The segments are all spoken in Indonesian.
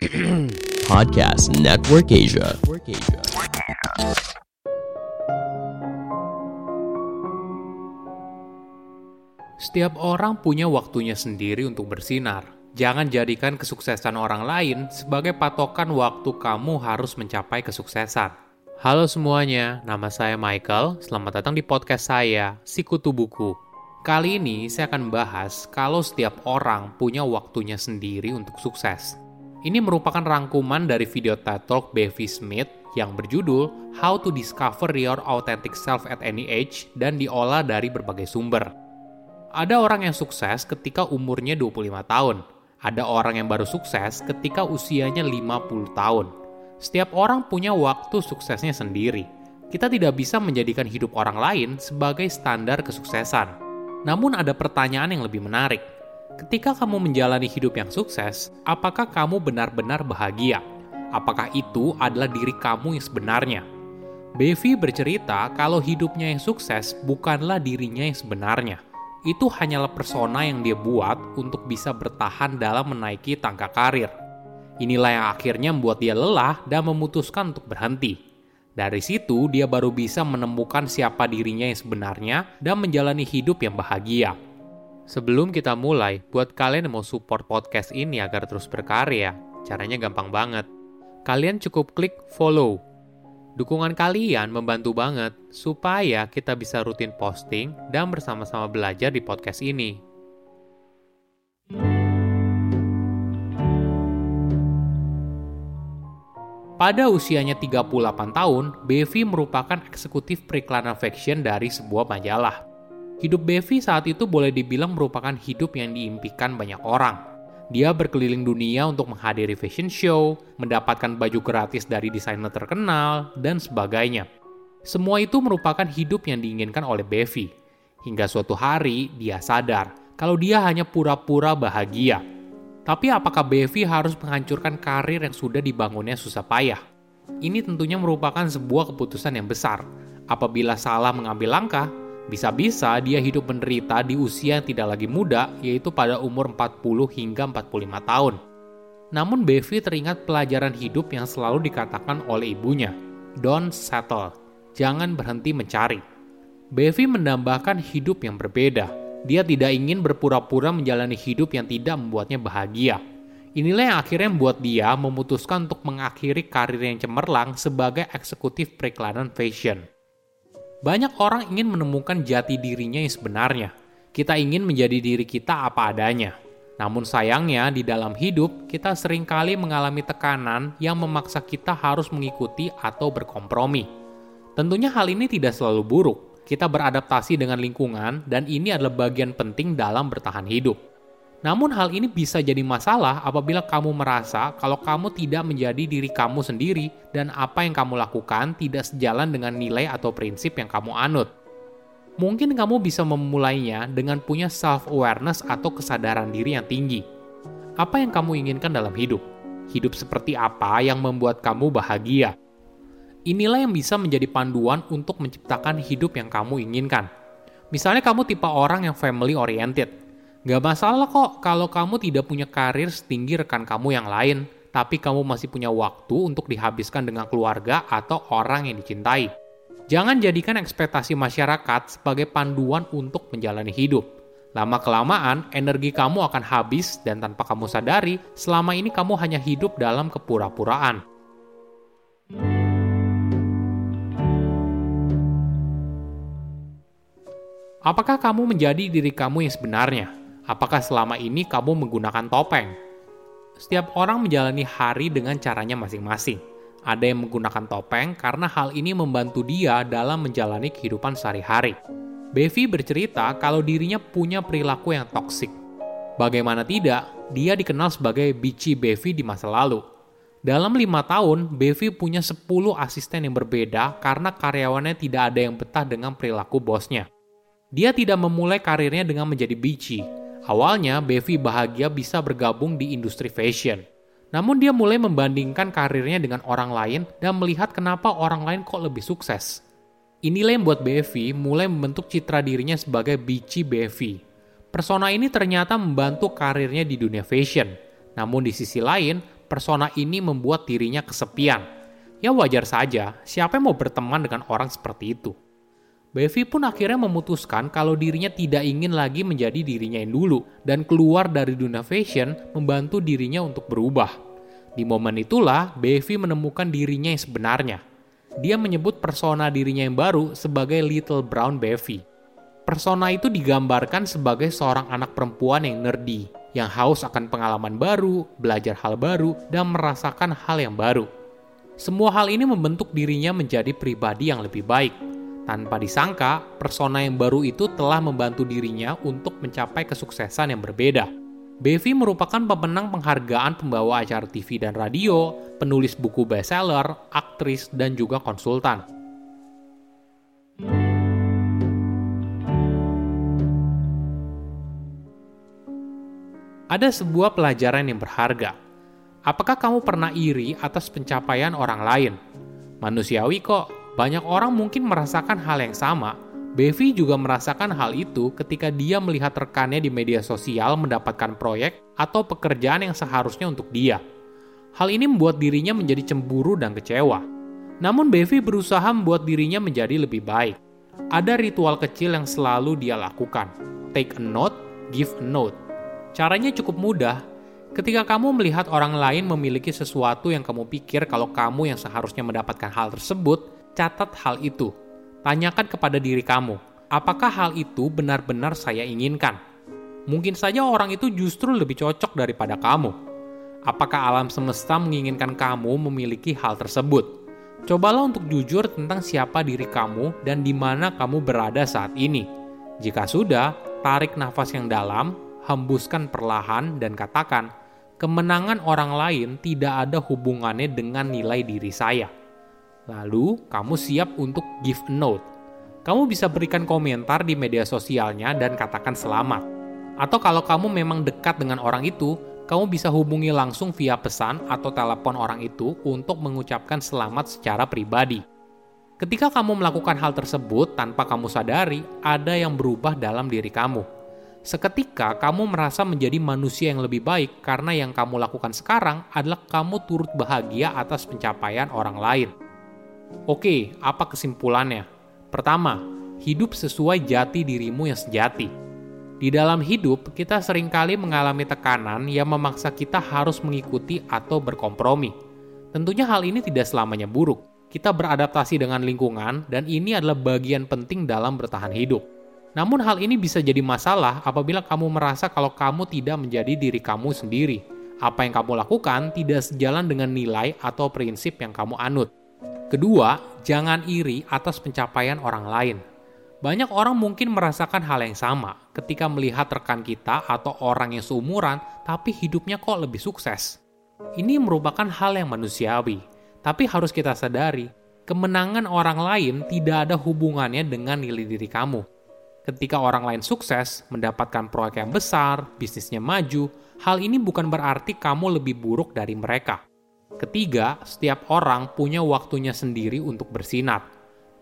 Podcast Network Asia. Setiap orang punya waktunya sendiri untuk bersinar. Jangan jadikan kesuksesan orang lain sebagai patokan waktu kamu harus mencapai kesuksesan. Halo semuanya, nama saya Michael. Selamat datang di podcast saya, Sikutu Buku. Kali ini saya akan bahas kalau setiap orang punya waktunya sendiri untuk sukses. Ini merupakan rangkuman dari video TED Talk Bevi Smith yang berjudul How to Discover Your Authentic Self at Any Age dan diolah dari berbagai sumber. Ada orang yang sukses ketika umurnya 25 tahun. Ada orang yang baru sukses ketika usianya 50 tahun. Setiap orang punya waktu suksesnya sendiri. Kita tidak bisa menjadikan hidup orang lain sebagai standar kesuksesan. Namun ada pertanyaan yang lebih menarik. Ketika kamu menjalani hidup yang sukses, apakah kamu benar-benar bahagia? Apakah itu adalah diri kamu yang sebenarnya? Bevi bercerita kalau hidupnya yang sukses bukanlah dirinya yang sebenarnya. Itu hanyalah persona yang dia buat untuk bisa bertahan dalam menaiki tangga karir. Inilah yang akhirnya membuat dia lelah dan memutuskan untuk berhenti. Dari situ, dia baru bisa menemukan siapa dirinya yang sebenarnya dan menjalani hidup yang bahagia. Sebelum kita mulai, buat kalian yang mau support podcast ini agar terus berkarya, caranya gampang banget. Kalian cukup klik follow. Dukungan kalian membantu banget supaya kita bisa rutin posting dan bersama-sama belajar di podcast ini. Pada usianya 38 tahun, Bevi merupakan eksekutif periklanan fashion dari sebuah majalah. Hidup Bevi saat itu boleh dibilang merupakan hidup yang diimpikan banyak orang. Dia berkeliling dunia untuk menghadiri fashion show, mendapatkan baju gratis dari desainer terkenal, dan sebagainya. Semua itu merupakan hidup yang diinginkan oleh Bevi. Hingga suatu hari, dia sadar kalau dia hanya pura-pura bahagia tapi apakah Bevi harus menghancurkan karir yang sudah dibangunnya susah payah? Ini tentunya merupakan sebuah keputusan yang besar. Apabila salah mengambil langkah, bisa-bisa dia hidup menderita di usia yang tidak lagi muda, yaitu pada umur 40 hingga 45 tahun. Namun Bevi teringat pelajaran hidup yang selalu dikatakan oleh ibunya, Don't settle, jangan berhenti mencari. Bevi menambahkan hidup yang berbeda, dia tidak ingin berpura-pura menjalani hidup yang tidak membuatnya bahagia. Inilah yang akhirnya membuat dia memutuskan untuk mengakhiri karir yang cemerlang sebagai eksekutif periklanan fashion. Banyak orang ingin menemukan jati dirinya yang sebenarnya. Kita ingin menjadi diri kita apa adanya. Namun sayangnya di dalam hidup kita sering kali mengalami tekanan yang memaksa kita harus mengikuti atau berkompromi. Tentunya hal ini tidak selalu buruk, kita beradaptasi dengan lingkungan, dan ini adalah bagian penting dalam bertahan hidup. Namun, hal ini bisa jadi masalah apabila kamu merasa kalau kamu tidak menjadi diri kamu sendiri, dan apa yang kamu lakukan tidak sejalan dengan nilai atau prinsip yang kamu anut. Mungkin kamu bisa memulainya dengan punya self-awareness atau kesadaran diri yang tinggi. Apa yang kamu inginkan dalam hidup? Hidup seperti apa yang membuat kamu bahagia? Inilah yang bisa menjadi panduan untuk menciptakan hidup yang kamu inginkan. Misalnya kamu tipe orang yang family oriented. Gak masalah kok kalau kamu tidak punya karir setinggi rekan kamu yang lain, tapi kamu masih punya waktu untuk dihabiskan dengan keluarga atau orang yang dicintai. Jangan jadikan ekspektasi masyarakat sebagai panduan untuk menjalani hidup. Lama-kelamaan, energi kamu akan habis dan tanpa kamu sadari, selama ini kamu hanya hidup dalam kepura-puraan. Apakah kamu menjadi diri kamu yang sebenarnya? Apakah selama ini kamu menggunakan topeng? Setiap orang menjalani hari dengan caranya masing-masing. Ada yang menggunakan topeng karena hal ini membantu dia dalam menjalani kehidupan sehari-hari. Bevi bercerita kalau dirinya punya perilaku yang toksik. Bagaimana tidak, dia dikenal sebagai Bici Bevi di masa lalu. Dalam lima tahun, Bevi punya 10 asisten yang berbeda karena karyawannya tidak ada yang betah dengan perilaku bosnya. Dia tidak memulai karirnya dengan menjadi bici. Awalnya, Bevi bahagia bisa bergabung di industri fashion. Namun dia mulai membandingkan karirnya dengan orang lain dan melihat kenapa orang lain kok lebih sukses. Inilah yang membuat Bevi mulai membentuk citra dirinya sebagai bici Bevi. Persona ini ternyata membantu karirnya di dunia fashion. Namun di sisi lain, persona ini membuat dirinya kesepian. Ya wajar saja, siapa yang mau berteman dengan orang seperti itu? Bevi pun akhirnya memutuskan kalau dirinya tidak ingin lagi menjadi dirinya yang dulu dan keluar dari dunia fashion membantu dirinya untuk berubah. Di momen itulah Bevi menemukan dirinya yang sebenarnya. Dia menyebut persona dirinya yang baru sebagai Little Brown Bevi. Persona itu digambarkan sebagai seorang anak perempuan yang nerdy, yang haus akan pengalaman baru, belajar hal baru, dan merasakan hal yang baru. Semua hal ini membentuk dirinya menjadi pribadi yang lebih baik, tanpa disangka, persona yang baru itu telah membantu dirinya untuk mencapai kesuksesan yang berbeda. Bevi merupakan pemenang penghargaan pembawa acara TV dan radio, penulis buku bestseller, aktris, dan juga konsultan. Ada sebuah pelajaran yang berharga. Apakah kamu pernah iri atas pencapaian orang lain? Manusiawi kok, banyak orang mungkin merasakan hal yang sama. Bevi juga merasakan hal itu ketika dia melihat rekannya di media sosial mendapatkan proyek atau pekerjaan yang seharusnya untuk dia. Hal ini membuat dirinya menjadi cemburu dan kecewa. Namun Bevi berusaha membuat dirinya menjadi lebih baik. Ada ritual kecil yang selalu dia lakukan. Take a note, give a note. Caranya cukup mudah. Ketika kamu melihat orang lain memiliki sesuatu yang kamu pikir kalau kamu yang seharusnya mendapatkan hal tersebut, catat hal itu. Tanyakan kepada diri kamu, apakah hal itu benar-benar saya inginkan? Mungkin saja orang itu justru lebih cocok daripada kamu. Apakah alam semesta menginginkan kamu memiliki hal tersebut? Cobalah untuk jujur tentang siapa diri kamu dan di mana kamu berada saat ini. Jika sudah, tarik nafas yang dalam, hembuskan perlahan, dan katakan, "Kemenangan orang lain tidak ada hubungannya dengan nilai diri saya." Lalu, kamu siap untuk give a note. Kamu bisa berikan komentar di media sosialnya dan katakan selamat. Atau kalau kamu memang dekat dengan orang itu, kamu bisa hubungi langsung via pesan atau telepon orang itu untuk mengucapkan selamat secara pribadi. Ketika kamu melakukan hal tersebut tanpa kamu sadari, ada yang berubah dalam diri kamu. Seketika kamu merasa menjadi manusia yang lebih baik karena yang kamu lakukan sekarang adalah kamu turut bahagia atas pencapaian orang lain. Oke, apa kesimpulannya? Pertama, hidup sesuai jati dirimu yang sejati. Di dalam hidup, kita sering kali mengalami tekanan yang memaksa kita harus mengikuti atau berkompromi. Tentunya hal ini tidak selamanya buruk. Kita beradaptasi dengan lingkungan dan ini adalah bagian penting dalam bertahan hidup. Namun hal ini bisa jadi masalah apabila kamu merasa kalau kamu tidak menjadi diri kamu sendiri. Apa yang kamu lakukan tidak sejalan dengan nilai atau prinsip yang kamu anut. Kedua, jangan iri atas pencapaian orang lain. Banyak orang mungkin merasakan hal yang sama ketika melihat rekan kita atau orang yang seumuran, tapi hidupnya kok lebih sukses. Ini merupakan hal yang manusiawi, tapi harus kita sadari, kemenangan orang lain tidak ada hubungannya dengan nilai diri kamu. Ketika orang lain sukses, mendapatkan proyek yang besar, bisnisnya maju, hal ini bukan berarti kamu lebih buruk dari mereka. Ketiga, setiap orang punya waktunya sendiri untuk bersinar.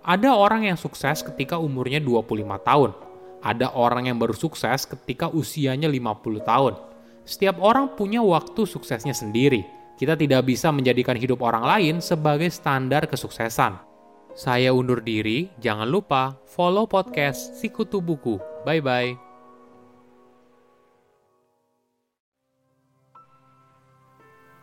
Ada orang yang sukses ketika umurnya 25 tahun. Ada orang yang baru sukses ketika usianya 50 tahun. Setiap orang punya waktu suksesnya sendiri. Kita tidak bisa menjadikan hidup orang lain sebagai standar kesuksesan. Saya undur diri, jangan lupa follow podcast Sikutu Buku. Bye-bye.